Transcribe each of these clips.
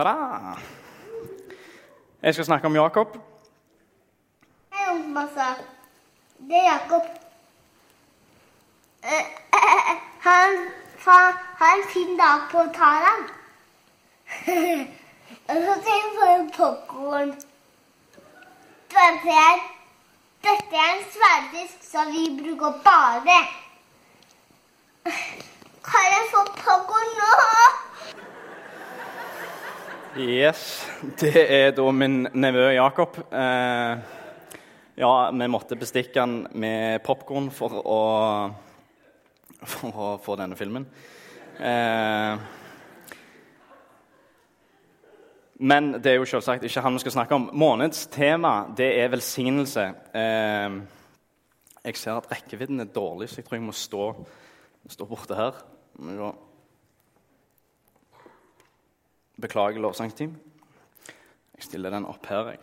Ta-da! Jeg skal snakke om Jakob. Det er Jakob. Eh, eh, eh, Han har en fin dag på Thailand. Og så skal jeg få en popkorn. Dette er, en sverddisk som vi bruker å bade. Kan jeg få popkorn nå? Yes, Det er da min nevø Jakob. Eh, ja, vi måtte bestikke han med popkorn for å, for å få denne filmen. Eh, men det er jo selvsagt ikke han vi skal snakke om. Månedens tema det er velsignelse. Eh, jeg ser at rekkevidden er dårlig, så jeg tror jeg må stå, stå borte her. Må gå. Beklager, lovsangsteam. Jeg stiller den opp her, jeg.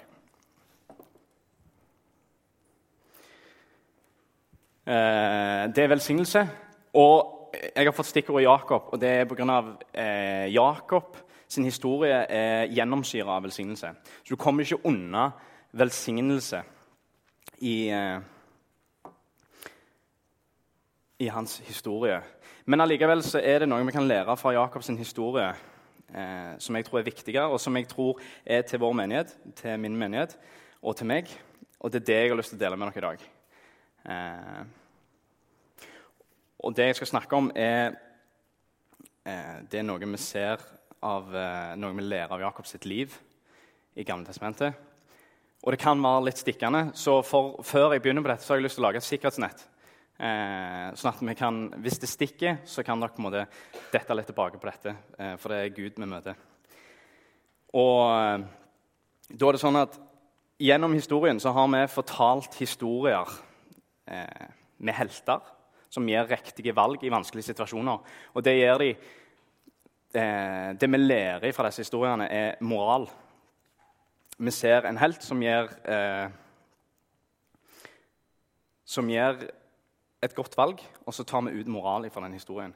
Eh, det er velsignelse. Og jeg har fått stikkordet Jakob, og det er pga. Eh, Jakob sin historie er gjennomsyra av velsignelse. Så du kommer ikke unna velsignelse i, eh, i hans historie. Men allikevel så er det noe vi kan lære fra Jakobs historie eh, som jeg tror er viktigere, og som jeg tror er til vår menighet, til min menighet og til meg. Og det er det jeg har lyst til å dele med dere i dag. Eh, og det jeg skal snakke om, er eh, Det er noe vi ser av eh, Noe vi lærer av Jakobs sitt liv i Gamle testamentet. Og det kan være litt stikkende, så for, før jeg begynner på dette, så har jeg lyst til å lage et sikkerhetsnett. Eh, sånn at vi kan, Hvis det stikker, så kan dere på en måte dette litt tilbake på dette. Eh, for det er Gud vi møter. Og eh, da er det sånn at gjennom historien så har vi fortalt historier eh, med helter som gjør riktige valg i vanskelige situasjoner. Og det gjør de eh, Det vi lærer fra disse historiene, er moral. Vi ser en helt som gjør eh, Som gjør et godt valg, og så tar vi ut moral fra den historien.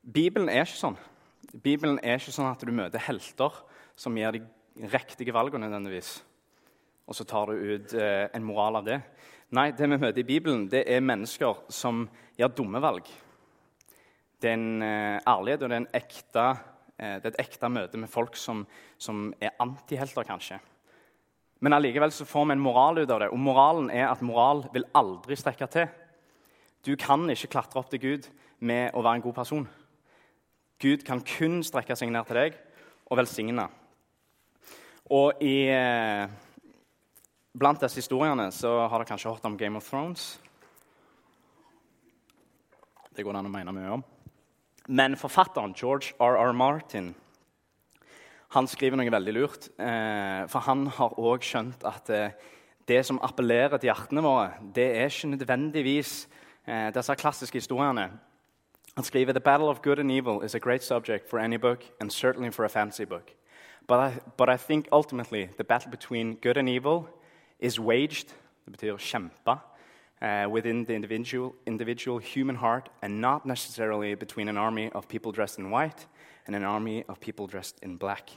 Bibelen er ikke sånn. Bibelen er ikke sånn at du møter helter som gjør de riktige valgene nødvendigvis, og så tar du ut eh, en moral av det. Nei, det vi møter i Bibelen, det er mennesker som gjør dumme valg. Det er en eh, ærlighet, og det er, ekte, eh, det er et ekte møte med folk som, som er antihelter, kanskje. Men allikevel så får vi en moral ut av det, og moralen er at moral vil aldri strekke til. Du kan ikke klatre opp til Gud med å være en god person. Gud kan kun strekke seg ned til deg og velsigne. Og i, eh, blant disse historiene så har dere kanskje hørt om Game of Thrones. Det går det an å mene mye om. Men forfatteren George R.R. Martin han skriver noe veldig lurt. Eh, for han har òg skjønt at eh, det som appellerer til hjertene våre, det er ikke nødvendigvis eh, disse klassiske historiene. Han skriver The battle of good and evil is a great subject for any book, and certainly for a fancy book. But I, but I think ultimately the battle between good and evil is waged, det betyr kjempe, uh, within the individual, individual human heart, and not necessarily between an army of people dressed in white and an army of people dressed in black.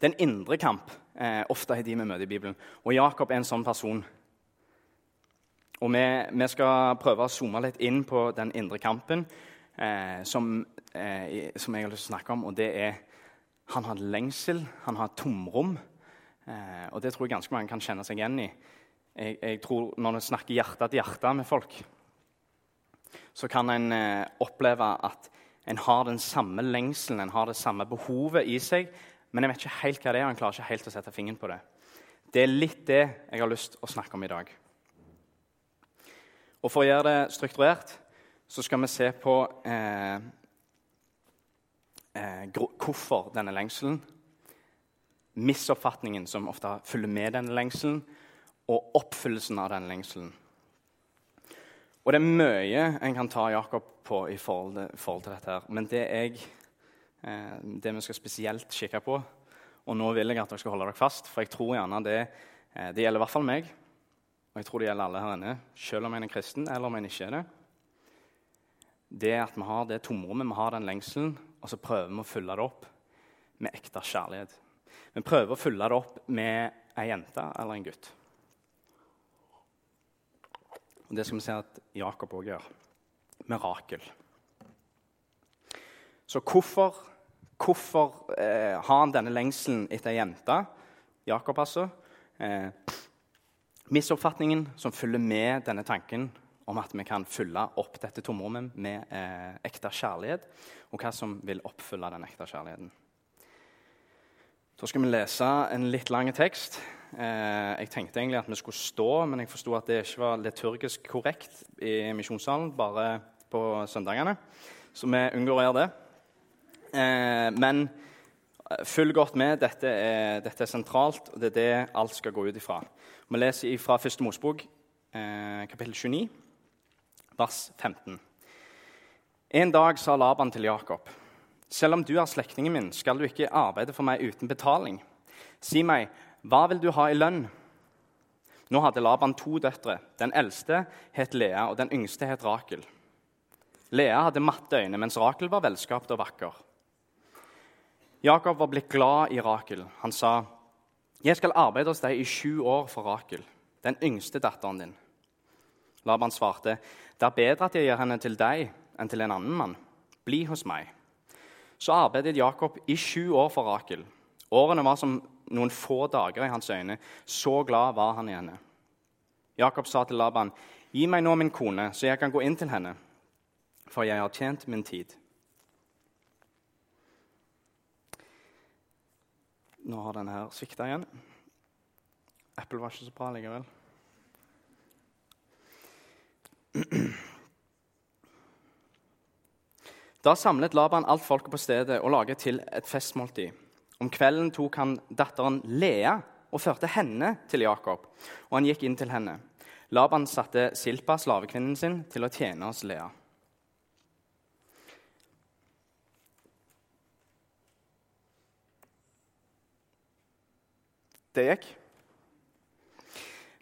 Det er en indre kamp, eh, ofte er de vi møter i Bibelen. Og Jakob er en sånn person. Og vi, vi skal prøve å zoome litt inn på den indre kampen eh, som, eh, som, jeg har lyst til å snakke om. Og det er Han har lengsel, han har tomrom. Eh, og det tror jeg ganske mange kan kjenne seg igjen i. Jeg, jeg tror Når en snakker hjerte til hjerte med folk, så kan en eh, oppleve at en har den samme lengselen, en har det samme behovet i seg, men en vet ikke helt hva det er, og en klarer ikke helt å sette fingeren på det. Det er litt det jeg har lyst til å snakke om i dag. Og For å gjøre det strukturert så skal vi se på eh, eh, hvorfor denne lengselen, misoppfatningen som ofte følger med denne lengselen, og oppfyllelsen av denne lengselen. Og det er mye en kan ta Jakob på i forhold til, dette. her. Men det, jeg, eh, det vi skal spesielt kikke på Og nå vil jeg at dere skal holde dere fast, for jeg tror gjerne det, eh, det gjelder i hvert fall meg. Og jeg tror det gjelder alle her inne, selv om en er kristen eller om en ikke er det. Det er at vi har det tomrommet, vi har den lengselen, og så prøver vi å fylle det opp med ekte kjærlighet. Vi prøver å fylle det opp med ei jente eller en gutt. Og Det skal vi se at Jakob òg gjør. Mirakel. Så hvorfor, hvorfor eh, har han denne lengselen etter ei jente? Jakob, altså. Eh, misoppfatningen som følger med denne tanken om at vi kan fylle opp dette tomrommet med eh, ekte kjærlighet, og hva som vil oppfylle den ekte kjærligheten. Så skal vi lese en litt lang tekst. Eh, jeg tenkte egentlig at vi skulle stå, men jeg forsto at det ikke var liturgisk korrekt i misjonssalen, bare på søndagene. Så vi unngår å gjøre det. Eh, men følg godt med. Dette er, dette er, sentralt, og det er det alt skal gå ut ifra. Vi leser fra Første Mosbok, eh, kapittel 29 vers 15. En dag sa Laban til Jakob.: Selv om du er slektningen min, skal du ikke arbeide for meg uten betaling. Si meg, hva vil du ha i lønn? Nå hadde Laban to døtre. Den eldste het Lea, og den yngste het Rakel. Lea hadde matte øyne, mens Rakel var velskapt og vakker. Jakob var blitt glad i Rakel. Han sa, 'Jeg skal arbeide hos deg i sju år for Rakel, den yngste datteren din.' Laban svarte, 'Det er bedre at jeg gir henne til deg enn til en annen mann. Bli hos meg.' Så arbeidet Jakob i sju år for Rakel. Årene var som noen få dager i hans øyne. Så glad var han i henne. Jakob sa til Laban, 'Gi meg nå min kone, så jeg kan gå inn til henne.' For jeg har tjent min tid. Nå har denne her svikta igjen. Apple var ikke så bra likevel. Da samlet Laban alt folket på stedet og laget til et festmåltid. Om kvelden tok han datteren Lea og førte henne til Jakob, og han gikk inn til henne. Laban satte Silpa, slavekvinnen sin, til å tjene hos Lea. Det gikk.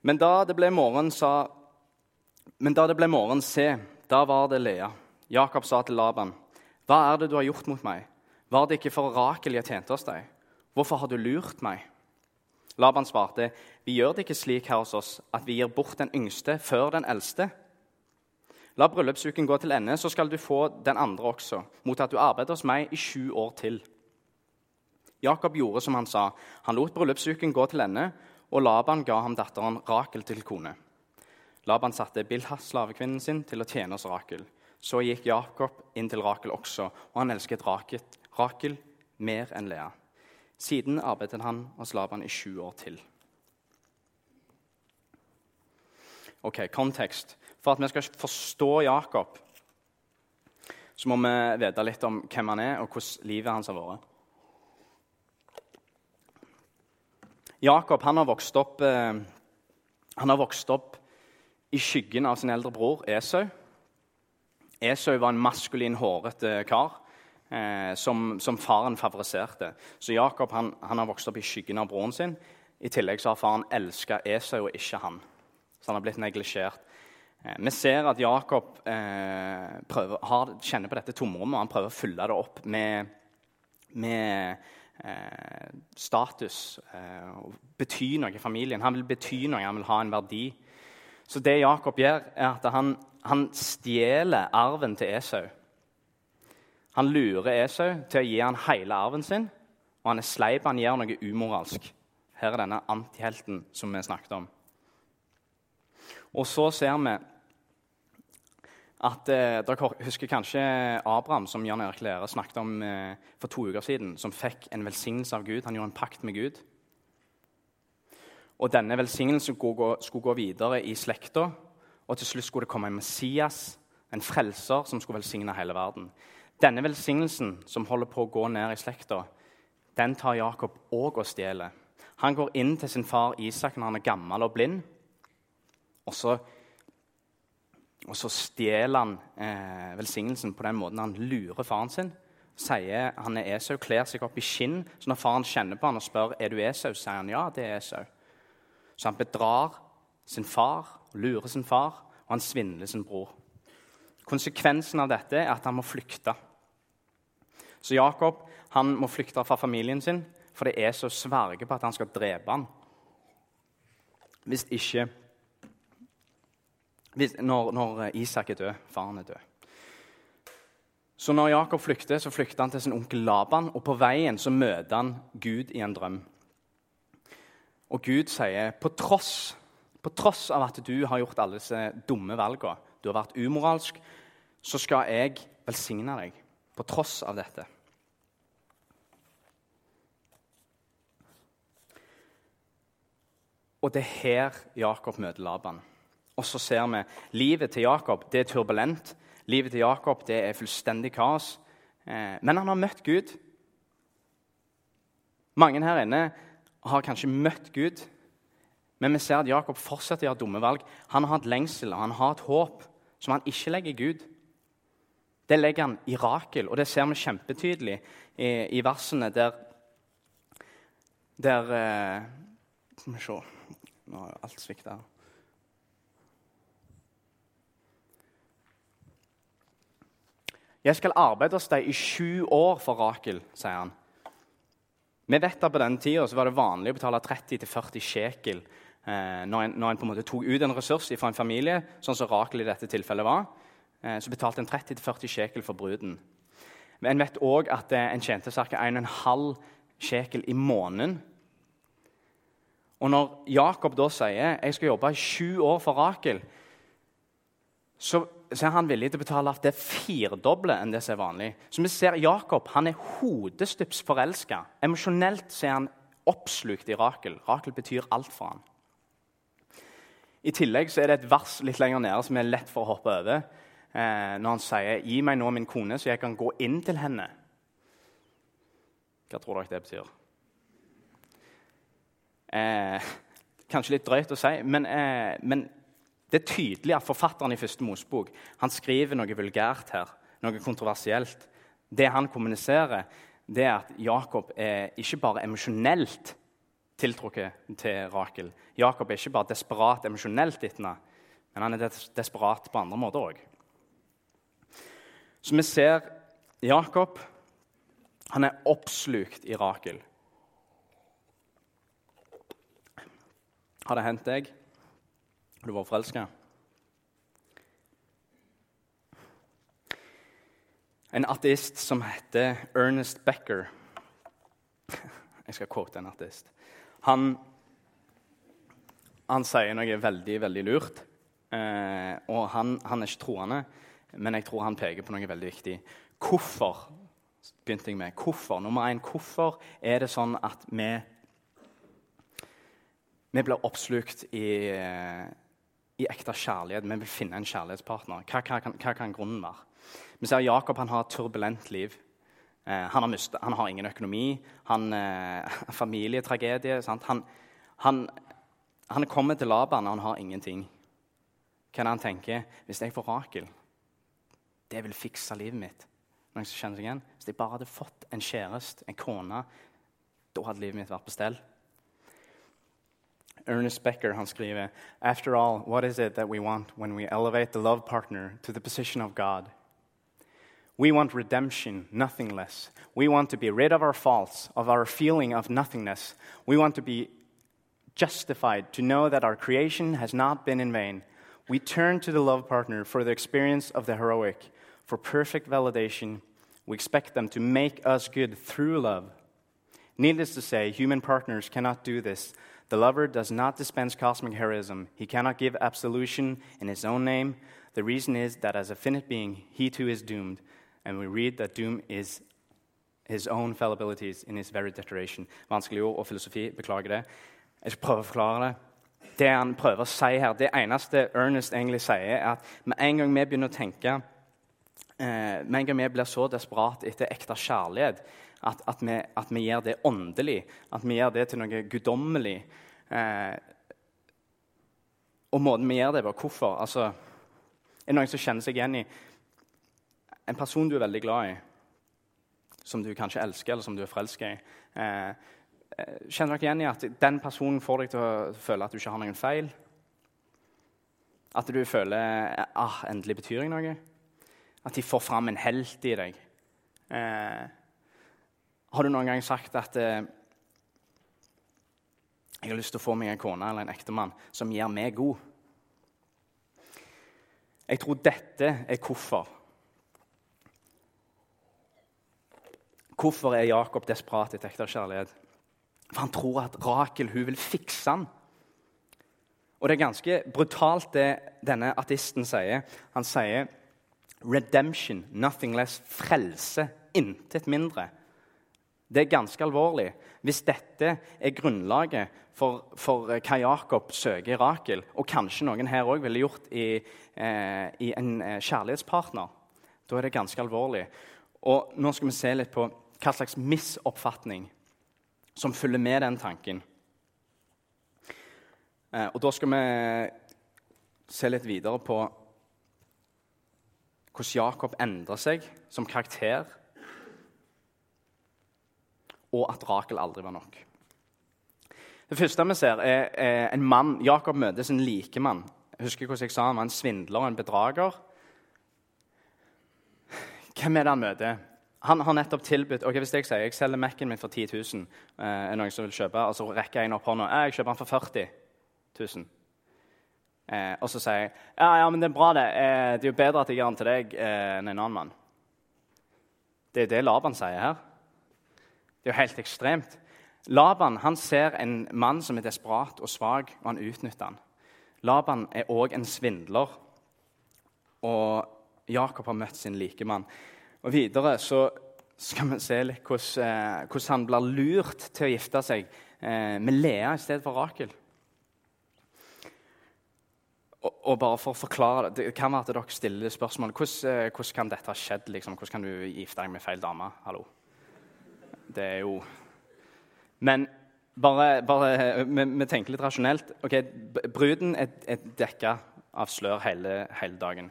Men da det ble morgen, sa men da det ble morgen, se, da var det Lea. Jakob sa til Laban, 'Hva er det du har gjort mot meg?' 'Var det ikke for Rakel jeg tjente hos deg?' 'Hvorfor har du lurt meg?' Laban svarte, 'Vi gjør det ikke slik her hos oss at vi gir bort den yngste før den eldste.' 'La bryllupsuken gå til ende, så skal du få den andre også,' 'mot at du arbeider hos meg i sju år til.' Jakob gjorde som han sa. Han lot bryllupsuken gå til ende, og Laban ga ham datteren Rakel til kone. Laban satte Bilhas, slavekvinnen sin, til å tjene hos Rakel. Så gikk Jakob inn til Rakel også, og han elsket Rakel, mer enn Lea. Siden arbeidet han hos Laban i sju år til. Ok, kontekst. For at vi skal forstå Jakob, så må vi vite litt om hvem han er, og hvordan livet hans har vært. Jakob han har opp, eh, han har vokst opp i skyggen av sin eldre bror Esau. Esau var en maskulin, hårete kar eh, som, som, faren favoriserte. Så Jakob han, han, har vokst opp i skyggen av broren sin. I tillegg så har faren elska Esau og ikke han. Så han har blitt neglisjert. Eh, vi ser at Jakob eh, prøver, har, kjenner på dette tomrommet. og Han prøver å fylle det opp med, med eh, status. Eh, bety noe i familien. Han vil bety noe, han vil ha en verdi. Så det Jakob gjør, er at han, han stjeler arven til Esau. Han lurer Esau til å gi han hele arven sin, og han er sleip, han gjør noe umoralsk. Her er denne antihelten som vi snakket om. Og så ser vi at eh, Dere husker kanskje Abraham, som Jan Erik Lære snakket om eh, for to uker siden, som fikk en velsignelse av Gud. Han gjorde en pakt med Gud. Og denne velsignelsen skulle gå videre i slekta. Og til slutt skulle det komme en Messias, en frelser, som skulle velsigne hele verden. Denne velsignelsen som holder på å gå ned i slekta, den tar Jakob òg og stjeler. Han går inn til sin far Isak når han er gammel og blind. Og så, og så stjeler han eh, velsignelsen på den måten han lurer faren sin. Sier han er Esau, kler seg opp i skinn. Så når faren kjenner på han og spør er du Esau, sier han ja, det er Esau. Så han bedrar sin far, lurer sin far, og han svindler sin bror. Konsekvensen av dette er at han må flykte. Så Jakob Han må flykte fra familien sin, for det er så sverger på at han skal drepe han. Hvis ikke når, når Isak er død, faren er død. Så når Jakob flykter, så flykter han til sin onkel Laban, og på veien så møter han Gud i en drøm. Og Gud sier, på tross, på tross av at du har gjort alle disse dumme valgene, du har vært umoralsk, så skal jeg velsigne deg på tross av dette. Og det er her Jakob møter Laban. Og så ser vi livet til Jakob det er turbulent. Livet til Jakob det er fullstendig kaos. Eh, men han har møtt Gud. Mange her inne har kanskje møtt Gud, men vi ser at Jakob fortsetter å gjøre dumme valg. Han har et lengsel og han har et håp som han ikke legger Gud. Det legger han i Rakel, og det ser vi kjempetydelig i, i versene der, der eh, Skal vi se Nå har alt svikta. Jeg skal arbeide hos deg i sju år for Rakel, sier han. Vi vet at På den tida var det vanlig å betale 30-40 shekel eh, når, en, når en, på en måte tok ut en ressurs fra en familie, sånn som Rakel i dette tilfellet var. Eh, så betalte en 30-40 shekel for bruden. Men En vet òg at eh, en tjente ca. 1,5 shekel i måneden. Og Når Jakob da sier jeg skal jobbe i sju år for Rakel, så, så er han villig til å betale det firedoble enn det som er vanlig. Så vi ser Jakob han er hodestups forelska. Emosjonelt er han oppslukt i Rakel. Rakel betyr alt for han. I tillegg så er det et vers litt lenger nede som er lett for å hoppe over. Eh, når han sier 'Gi meg nå min kone, så jeg kan gå inn til henne'. Hva tror dere det betyr? Eh, kanskje litt drøyt å si, men, eh, men det er tydelig at forfatteren i første Mosebok han skriver noe vulgært her, noe kontroversielt. Det han kommuniserer, det er at Jakob er ikke bare emosjonelt tiltrukket til Rakel. Jakob er ikke bare desperat emosjonelt etter henne, men han er des desperat på andre måter òg. Så vi ser Jakob han er oppslukt i Rakel. Har det hendt deg? Du var forelska? En ateist som heter Ernest Becker Jeg skal quote en ateist. Han, han sier noe veldig, veldig lurt. Eh, og han, han, er ikke troende, men jeg tror han peker på noe veldig viktig. Hvorfor begynte jeg med. Hvorfor? Nummer én, hvorfor er det sånn at vi, vi blir oppslukt i i ekte kjærlighet. Vi vil finne en kjærlighetspartner. Hva, hva, kan, hva kan, grunnen være? Vi ser Jakob han har et turbulent liv. Eh, han, har mistet, han, har ingen økonomi. Han eh, familietragedie. Han, han, han kommer til Laban, og han har ingenting. Hva er det han tenker? Hvis jeg får Rakel, det vil fikse livet mitt. Noen som kjenner seg igjen? Hvis jeg bare hadde fått en kjæreste, en kone, da hadde livet mitt vært på stell. Ernest Becker han skriver After all, what is it that we want when we elevate the love partner to the position of God? We want redemption, nothing less. We want to be rid of our faults, of our feeling of nothingness. We want to be justified, to know that our creation has not been in vain. We turn to the love partner for the experience of the heroic, for perfect validation. We expect them to make us good through love. Needless to say, human partners cannot do this. The lover does not dispense cosmic heroism. He cannot give absolution in his own name. The reason is that as a finite being, he too is doomed. And we read that doom is his own fallibilities in his very deterioration. Vanskelig ord og filosofi. Beklager det. Jeg skal prøve å forklare det. Det han prøver å si her, det eneste Ernest egentlig sier, er at med en gang vi begynner å tenke eh, Med en gang vi blir så desperat etter ekte kjærlighet, at, at, vi, at, vi, gjør det åndelig, at vi gjør det til noe guddommelig. Eh, og måten vi gjør det på, hvorfor altså, Er det noen som kjenner seg igjen i en person du er veldig glad i, som du kanskje elsker, eller som du er forelska i? Eh, eh, kjenner dere igjen i at den personen får deg til å føle at du ikke har noen feil? At du føler ah, endelig betyr jeg noe? At de får fram en helt i deg? Eh, Har du noen gang sagt at eh, jeg har lyst til å få meg en kone eller en ektemann som gjør meg god? Jeg tror dette er hvorfor. Hvorfor er Jakob desperat etter ekte kjærlighet? For han tror at Rakel hun vil fikse han. Og det er ganske brutalt, det denne artisten sier. Han sier 'redemption, nothing less'. Frelse, intet mindre. Det er ganske alvorlig hvis dette er grunnlaget for, for hva Jakob søker i Rakel, og kanskje noen her òg ville gjort i, eh, i en eh, kjærlighetspartner. Da er det ganske alvorlig. Og Nå skal vi se litt på hva slags misoppfatning som følger med den tanken. Eh, og Da skal vi se litt videre på hvordan Jakob endrer seg som karakter, og at Rakel aldri var nok. Det første vi ser, er en mann. Jakob møter sin likemann. Husker hvordan jeg sa Han var en svindler og en bedrager. Hvem er det han møter? Han har nettopp tilbudt ok, Hvis jeg sier jeg selger Mac-en min for 10 000, eh, er noen som vil kjøpe, og så rekker jeg opp hånda jeg kjøper den for 40 000. Eh, og så sier jeg ja, ja, men det er bra, det. Eh, det er jo bedre at jeg gjør den til deg eh, enn en annen mann. Det er det Laban sier her. Det er jo helt ekstremt. Laban han ser en mann som er desperat og svak, og han utnytter han. Laban er òg en svindler, og Jakob har møtt sin likemann. Og Videre så skal vi se litt hvordan, eh, hvordan han blir lurt til å gifte seg eh, med Lea i stedet for Rakel. Og, bare for å forklare Det kan være at dere stiller spørsmål hvordan, eh, hvordan kan dette ha skjedd. Liksom? Hvordan kan du gifte deg med feil dame? Hallo. Det er jo Men bare, bare vi, vi, tenker litt rasjonelt. Ok, Bruden er, er dekka av slør hele, hele dagen.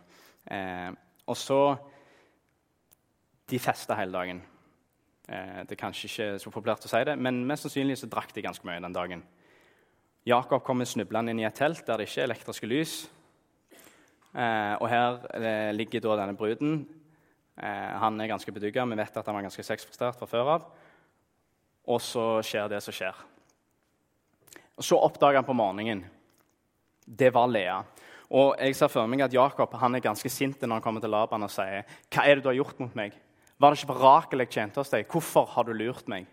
Eh, og så de festa hele dagen. Eh, det er kanskje ikke så populært å si det, men mest sannsynlig så drakk de ganske mye den dagen. Jakob kommer snublende inn i et telt der det ikke er elektriske lys. Eh, og her eh, ligger da denne bruden. han er ganske bedugga. Vi vet at han var ganske sexfrustrert fra før av. Og så skjer det som skjer. Og Så oppdager han på morgenen det var Lea. Og jeg ser for meg at Jakob han er ganske sint når han kommer til Laban og sier hva er det du har gjort mot meg. Var det ikke på Rakel jeg tjente hos deg? Hvorfor har du lurt meg?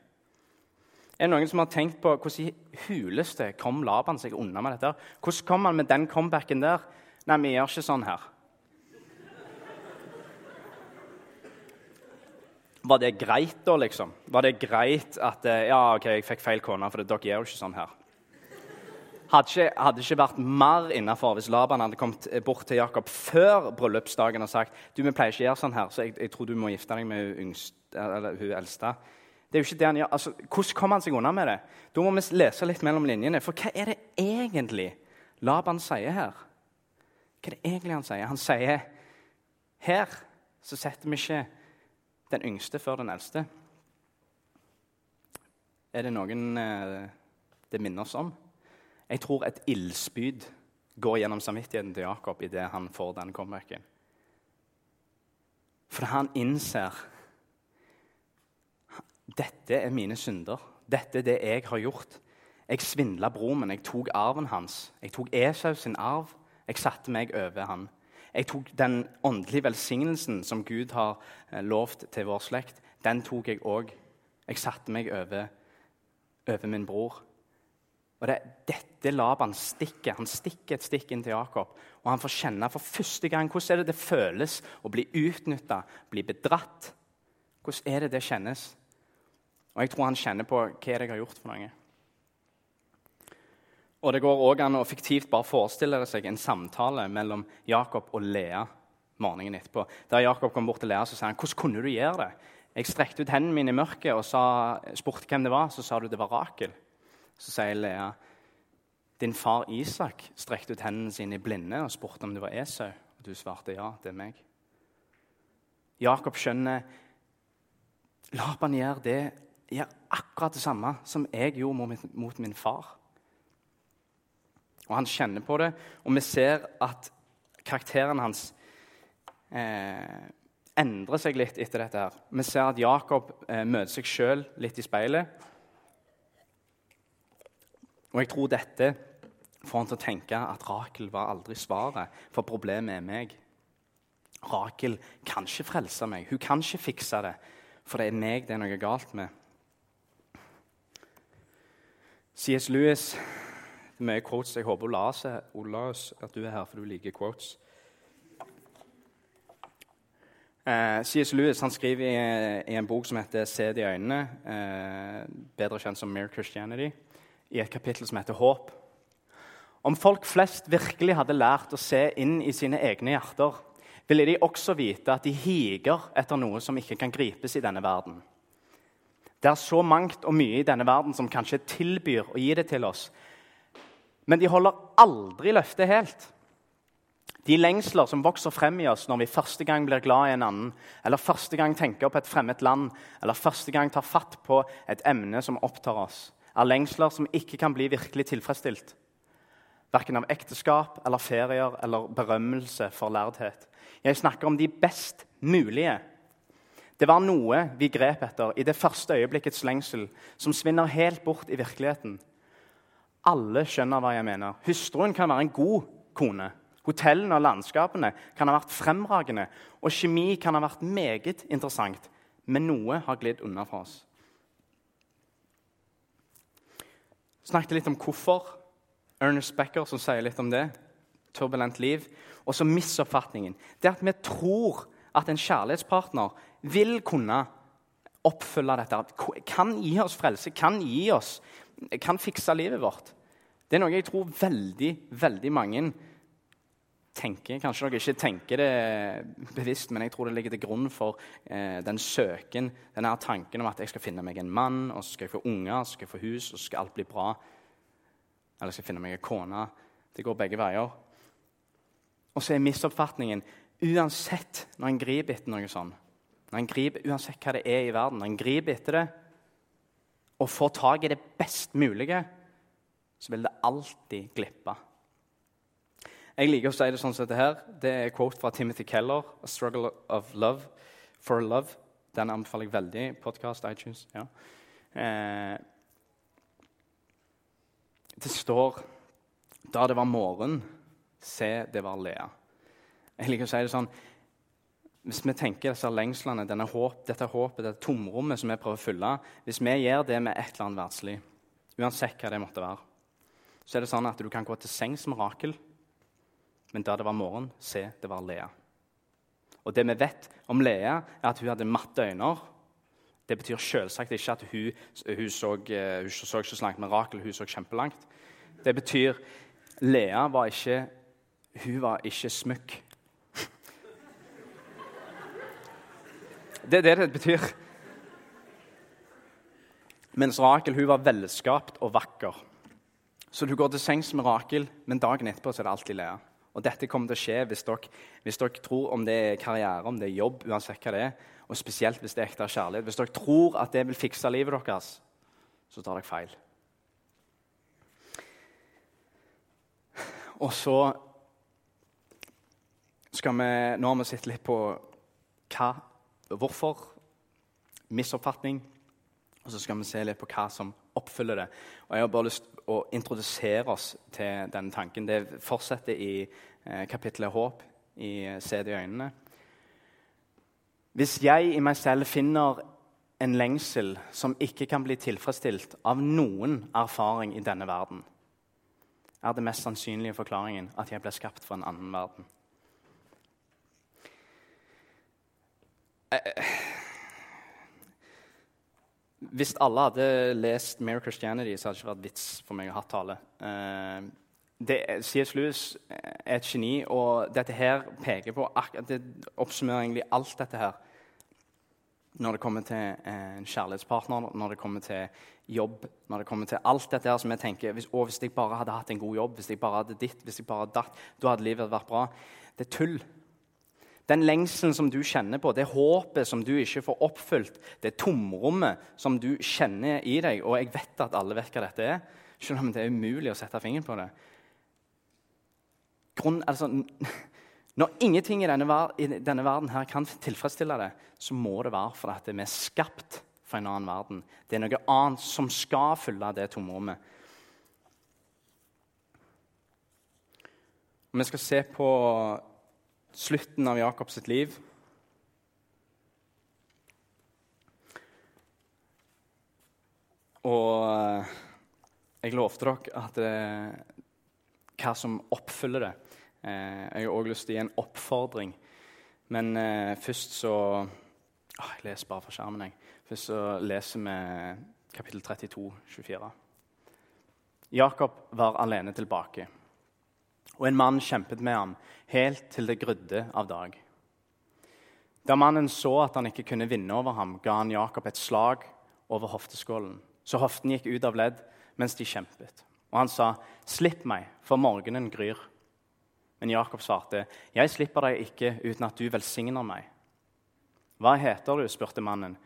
Er det noen som har tenkt på hvordan i huleste kom Laban seg unna med dette? Hvordan kom han med den comebacken der? Nei, vi gjør ikke sånn her. Var det greit, da, liksom? Var det greit at eh, Ja, OK, jeg fikk feil kone, for dere gjør jo ikke sånn her. Hadde ikke, hadde ikke vært mer innafor hvis Laban hadde kommet bort til Jakob før bryllupsdagen og sagt du, vi pleier ikke å gjøre sånn her, så jeg, jeg tror du må gifte deg med hun, hun eldste. Det er jo ikke det han gjør. Altså, hvordan kom han seg unna med det? Da må vi lese litt mellom linjene. For hva er det egentlig Laban sier her? Hva er det egentlig han sier? Han sier her så setter vi ikke den yngste før den eldste. Er det noen eh, det minner oss om? Jeg tror et ildspyd går gjennom samvittigheten til Jakob idet han får den comebacken. For han innser dette er mine synder. Dette er det jeg har gjort. Jeg svindla broren min. Jeg tok arven hans. Jeg tok Esau sin arv. Jeg satte meg over han. Jeg tok den åndelige velsignelsen som Gud har eh, lovt til vår slekt. Den tok jeg òg. Jeg satte meg over, over min bror. Og det, Dette Laban stikker. Han stikker et stikk inn til Jakob. Og han får kjenne for første gang hvordan er det det føles å bli utnytta, bli bedratt. Hvordan er det det kjennes? Og jeg tror han kjenner på hva jeg har gjort for noe. Og Det går også an å fiktivt bare forestille seg en samtale mellom Jakob og Lea morgenen etterpå. Der Jakob kom bort til Lea så sa han, 'Hvordan kunne du gjøre det?' Jeg strekte ut hendene mine i mørket og sa, spurte hvem det var. Så sa du det var Rakel. Så sier Lea din far Isak strekte ut hendene sine i blinde og spurte om det var Esau. Og du svarte ja, det er meg. Jakob skjønner Laban gjør det gjør akkurat det samme som jeg gjorde mot min far. Og Han kjenner på det, og vi ser at karakteren hans eh, endrer seg litt etter dette. her. Vi ser at Jakob eh, møter seg sjøl litt i speilet. Og jeg tror dette får han til å tenke at Rakel var aldri svaret, for problemet er meg. Rakel kan ikke frelse meg, hun kan ikke fikse det, for det er meg det er noe galt med. C.S. Lewis det er mye quotes. Jeg håper Olaus, at du er her, for du liker quotes. Eh, C.S. Lewis han skriver i, i, en bok som heter 'Se det i øynene', eh, bedre kjent som 'Mere Christianity', i et kapittel som heter 'Håp'. Om folk flest virkelig hadde lært å se inn i sine egne hjerter, ville de også vite at de higer etter noe som ikke kan gripes i denne verden. Det er så mangt og mye i denne verden som kanskje tilbyr å gi det til oss, men de holder aldri løftet helt. De lengsler som vokser frem i oss når vi første gang blir glad i en annen, eller første gang tenker på et fremmed land, eller første gang tar fatt på et emne som opptar oss, er lengsler som ikke kan bli virkelig tilfredsstilt. Verken av ekteskap eller ferier eller berømmelse for lærdhet. Jeg snakker om de best mulige. Det var noe vi grep etter i det første øyeblikkets lengsel, som svinner helt bort i virkeligheten. Alle skjønner hva jeg mener. Hustruen kan være en god kone. Hotellene og landskapene kan ha vært fremragende, og kjemi kan ha vært meget interessant, men noe har glidd unna fra oss. Snakket litt om hvorfor. Ernest Becker som sier litt om det. Turbulent liv. Og så misoppfatningen. Det at vi tror at en kjærlighetspartner vil kunne oppfylle dette. Kan gi oss frelse, kan gi oss, kan fikse livet vårt. Det er noe jeg tror veldig, veldig mange tenker. Kanskje dere ikke tenker det bevisst, men jeg tror det ligger til grunn for eh, den søken, denne tanken om at jeg skal finne meg en mann, og så skal jeg få unger, så skal jeg få hus, og så skal alt bli bra. Eller jeg skal finne meg en kone. Det går begge veier. Og så er misoppfatningen uansett når en griper etter noe sånt, når en griper, uansett hva det er i verden, når en griper etter det og får tak i det best mulige, så vil det alltid glippe. Jeg liker å si det sånn som dette her. Det er quote fra Timothy Keller, 'A Struggle of Love for Love'. Den anbefaler jeg veldig. Podkast, iTunes. ja. Eh, det står Da det var morgen, se, det var Lea. Jeg liker å si det sånn Hvis vi tenker disse lengslene, denne håp, dette håpet, dette tomrommet som vi prøver å fylle Hvis vi gjør det med et eller annet verdslig, uansett hva det måtte være, så er det sånn at du kan gå til sengs med Rakel, men da det var morgen, se, det var Lea. Og det vi vet om Lea, er at hun hadde matte øyne. Det betyr selvsagt ikke at hun, hun, så, eh, hun så så langt med Rakel, hun så kjempelangt. Det betyr Lea var ikke hun var ikke smykk. Det er det det betyr. Mens Rakel hun var velskapt og vakker. Så du går til sengs med Rakel, men dagen etterpå så er det alltid Lea. Og dette kommer til å skje hvis dere, hvis dere tror om det er karriere, om det er jobb, uansett hva det er, og spesielt hvis det er ekte kjærlighet. Hvis dere tror at det vil fikse livet deres, så tar dere feil. Og så skal vi Nå har vi sett litt på hva, hvorfor, misoppfatning, og så skal vi se litt på hva som oppfyller det. Og Jeg har bare lyst til å introdusere oss til denne tanken. Det fortsetter i eh, kapittelet Håp i Se det i øynene. Hvis jeg i meg selv finner en lengsel som ikke kan bli tilfredsstilt av noen erfaring i denne verden, er det mest sannsynlige forklaringen at jeg ble skapt for en annen verden. Hvis alle hadde lest Mere Christianity, så hadde det ikke vært vits for meg å ha tale. Uh, C.S. Lewis er et geni, og dette her peker på Det oppsummerer egentlig alt dette her. Når det kommer til eh, en kjærlighetspartner, når det kommer til jobb, når det kommer til alt dette her som jeg tenker hvis, hvis jeg bare hadde hatt en god jobb, hvis jeg bare hadde ditt, hvis jeg bare hadde datt, da hadde livet vært bra. Det er tull. Den lengselen som du kjenner på, det håpet som du ikke får oppfylt, det tomrommet som du kjenner i deg Og jeg vet at alle vet hva dette er, selv om det er umulig å sette fingeren på det. Grunn, altså, Når ingenting i denne, i denne verden her kan tilfredsstille det, så må det være fordi vi er skapt for en annen verden. Det er noe annet som skal fylle det tomrommet. Vi skal se på slutten av Jakobs liv. Og eh, jeg lovte dere at det, hva som oppfyller det. Eh, jeg har òg lyst til å gi en oppfordring. Men eh, først så å, Jeg leser bare fra skjermen. jeg. Først så leser vi kapittel 32, 24. Jakob var alene tilbake, og en mann kjempet med ham helt til det grudde av dag. Da mannen så at han ikke kunne vinne over ham, ga han Jakob et slag over hofteskålen så hoften gikk ut av ledd mens de kjempet. Og han sa, 'Slipp meg, for morgenen gryr.' Men Jakob svarte, 'Jeg slipper deg ikke uten at du velsigner meg.' 'Hva heter du?' spurte mannen.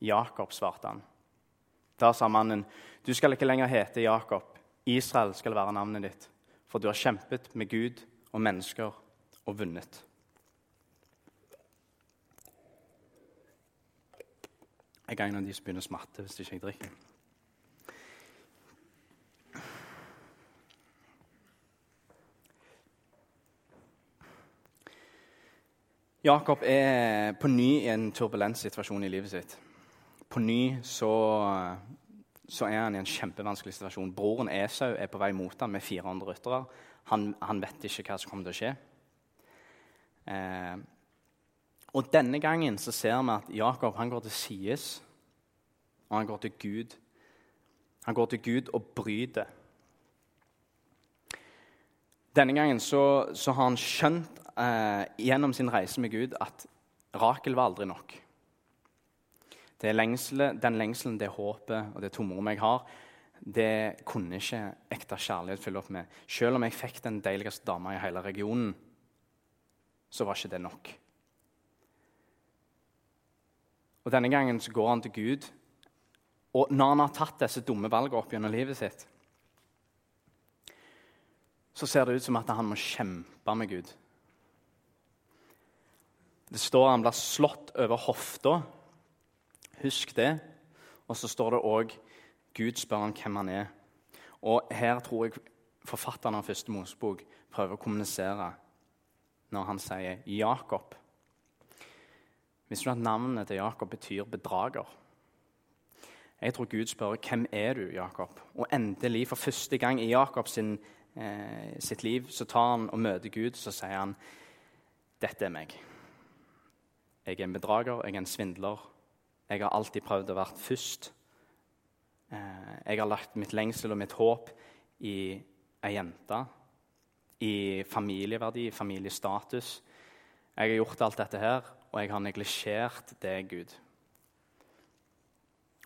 'Jakob', svarte han. Da sa mannen, 'Du skal ikke lenger hete Jakob. Israel skal være navnet ditt.' 'For du har kjempet med Gud og mennesker og vunnet.' Jeg er en av de som begynner å smatte hvis ikke jeg drikker. Jakob er på ny i en turbulent situasjon i livet sitt. På ny så, så er han i en kjempevanskelig situasjon. Broren Esau er på vei mot ham med 400 ryttere. Han, han, vet ikke hva som kommer til å skje. Eh, og denne gangen så ser vi at Jakob han går til sides, og han går til Gud. Han går til Gud og bryter. Denne gangen så, så har han skjønt eh, gjennom sin reise med Gud at Rakel var aldri nok. Det lengsle, den lengselen, det håpet og det tomrommet jeg har, det kunne ikke ekte kjærlighet fylle opp med. Selv om jeg fikk den deiligste dama i hele regionen, så var ikke det nok. Og Denne gangen så går han til Gud, og når han har tatt disse dumme valgene opp gjennom livet sitt, så ser det ut som at han må kjempe med Gud. Det står han blir slått over hofta. Husk det. Og så står det òg Gud spør han hvem han er. Og her tror jeg forfatteren av Første Mosebok prøver å kommunisere når han sier Jakob. Visste du at navnet til Jakob betyr bedrager? Jeg tror Gud spør hvem er du, Jakob? Og endelig, for første gang i Jakobs eh, sitt liv, så tar han og møter Gud, så sier han dette er meg. Jeg er en bedrager, jeg er en svindler. Jeg har alltid prøvd å være først. Eh, jeg har lagt mitt lengsel og mitt håp i ei jente, i familieverdi, familiestatus. Jeg har gjort alt dette her, og jeg har neglisjert det, Gud.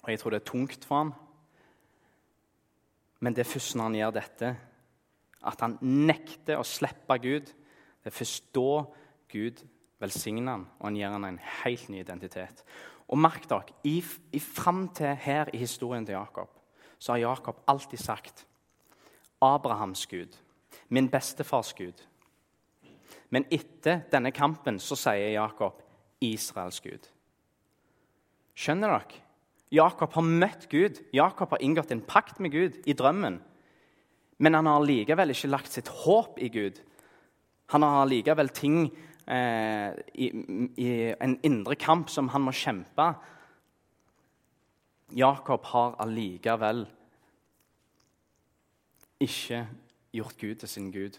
Og Jeg tror det er tungt for han. Men det er først når han gjør dette, at han nekter å slippe Gud, det er først da Gud velsigner han, og han gir han en helt ny identitet. Og merk dere, i, i, Fram til her i historien til Jakob så har Jakob alltid sagt Abrahams Gud, min bestefars Gud. Men etter denne kampen så sier Jakob Israels Gud. Skjønner dere? Jakob har møtt Gud. Jakob har inngått en pakt med Gud i drømmen. Men han har likevel ikke lagt sitt håp i Gud. Han har likevel ting eh, i, i, en indre kamp som han må kjempe. Jakob har allikevel ikke gjort Gud til sin Gud.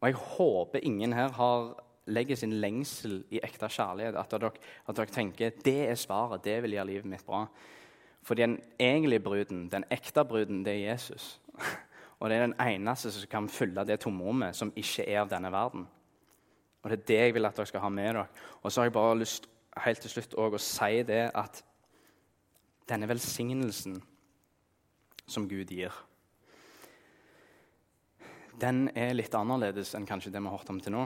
Og jeg håper ingen her har, legger sin lengsel i ekte kjærlighet. At dere, at dere tenker det er svaret, det vil gjøre livet mitt bra. For den egentlige bruden, den ekte bruden, det er Jesus. Og det er den eneste som kan fylle det tomrommet som ikke er av denne verden. Og Det er det jeg vil at dere skal ha med dere. Og så har jeg bare lyst helt til slutt å si det at denne velsignelsen som Gud gir, den er litt annerledes enn kanskje det vi har hørt om til nå.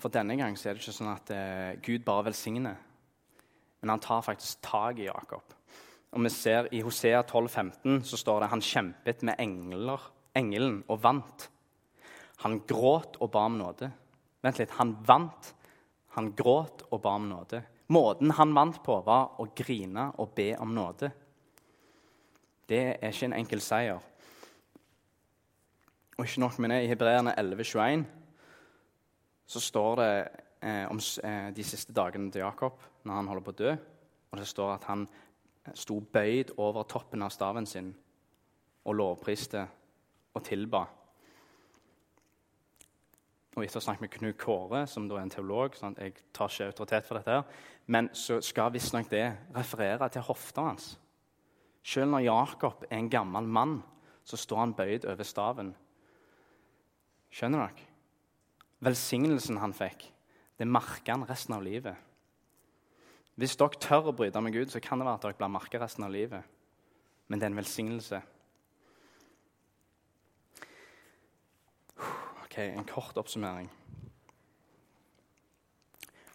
For denne gang så er det ikke sånn at eh, Gud bare velsigner, men han tar faktisk tak i Jakob. Og vi ser I Hosea 12, 15, så står det han kjempet med engler, engelen og vant. Han gråt og ba om nåde Vent litt. Han vant, han gråt og ba om nåde. Måten han vant på, var å grine og be om nåde. Det er ikke en enkel seier. Og ikke nok med det, i Hebreerne 11,21 så står det eh, om eh, de siste dagene til Jakob når han holder på å dø. Og det står at han sto bøyd over toppen av staven sin og lovpriste og tilba. Og etter å ha snakket med Knut Kåre, som da er en teolog sånn Jeg tar ikke autoritet for dette, her, men så skal visstnok det referere til hofta hans. Selv når Jakob er en gammel mann, så står han bøyd over staven. Skjønner dere? Velsignelsen han fikk, det merker han resten av livet. Hvis dere tør å bryte med Gud, så kan det være at dere blir merka resten av livet. Men det er en velsignelse. Ok, En kort oppsummering.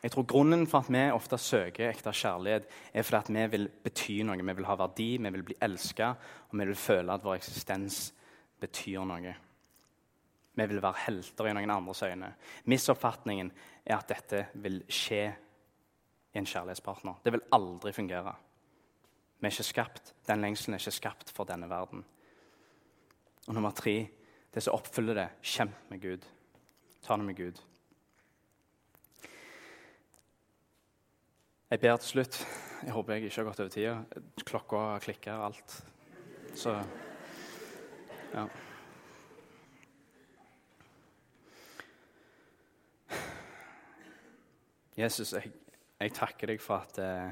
Jeg tror Grunnen for at vi ofte søker ekte kjærlighet, er fordi at vi vil bety noe. Vi vil ha verdi, vi vil bli elska, og vi vil føle at vår eksistens betyr noe. Vi vil være helter i noen andres øyne. Misoppfatningen er at dette vil skje i en kjærlighetspartner. Det vil aldri fungere. Vi er ikke skapt, Den lengselen er ikke skapt for denne verden. Og nummer tre det som oppfyller det, kjemp med Gud. Ta det med Gud. Jeg ber til slutt Jeg håper jeg ikke har gått over tida. Klokka klikker og alt. Så ja. Jesus, jeg, jeg takker deg for at uh,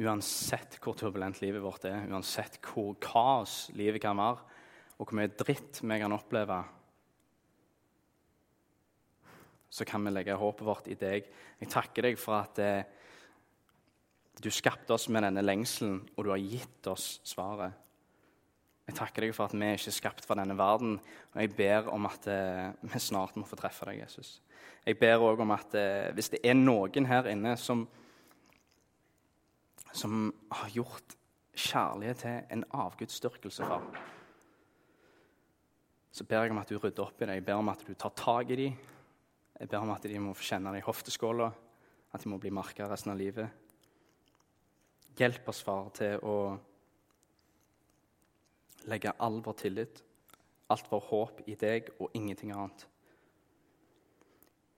uansett hvor turbulent livet vårt er, uansett hvor kaos livet kan være, og hvor mye dritt vi kan oppleve, så kan vi legge håpet vårt i deg. Jeg takker deg for at eh, du skapte oss med denne lengselen, og du har gitt oss svaret. Jeg takker deg for at vi er ikke er skapt for denne verden, og jeg ber om at eh, vi snart må få treffe deg, Jesus. Jeg ber òg om at eh, hvis det er noen her inne som, som har gjort kjærlighet til en avgudsdyrkelse, far, så ber jeg om at du rydder opp i det. Jeg ber om at du tar tak i dem. Jeg ber om at de må få kjenne det i hofteskåla, at de må bli merka resten av livet. Hjelp oss, far, til å legge all vår tillit, alt vår håp i deg og ingenting annet.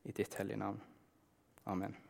I ditt hellige navn. Amen.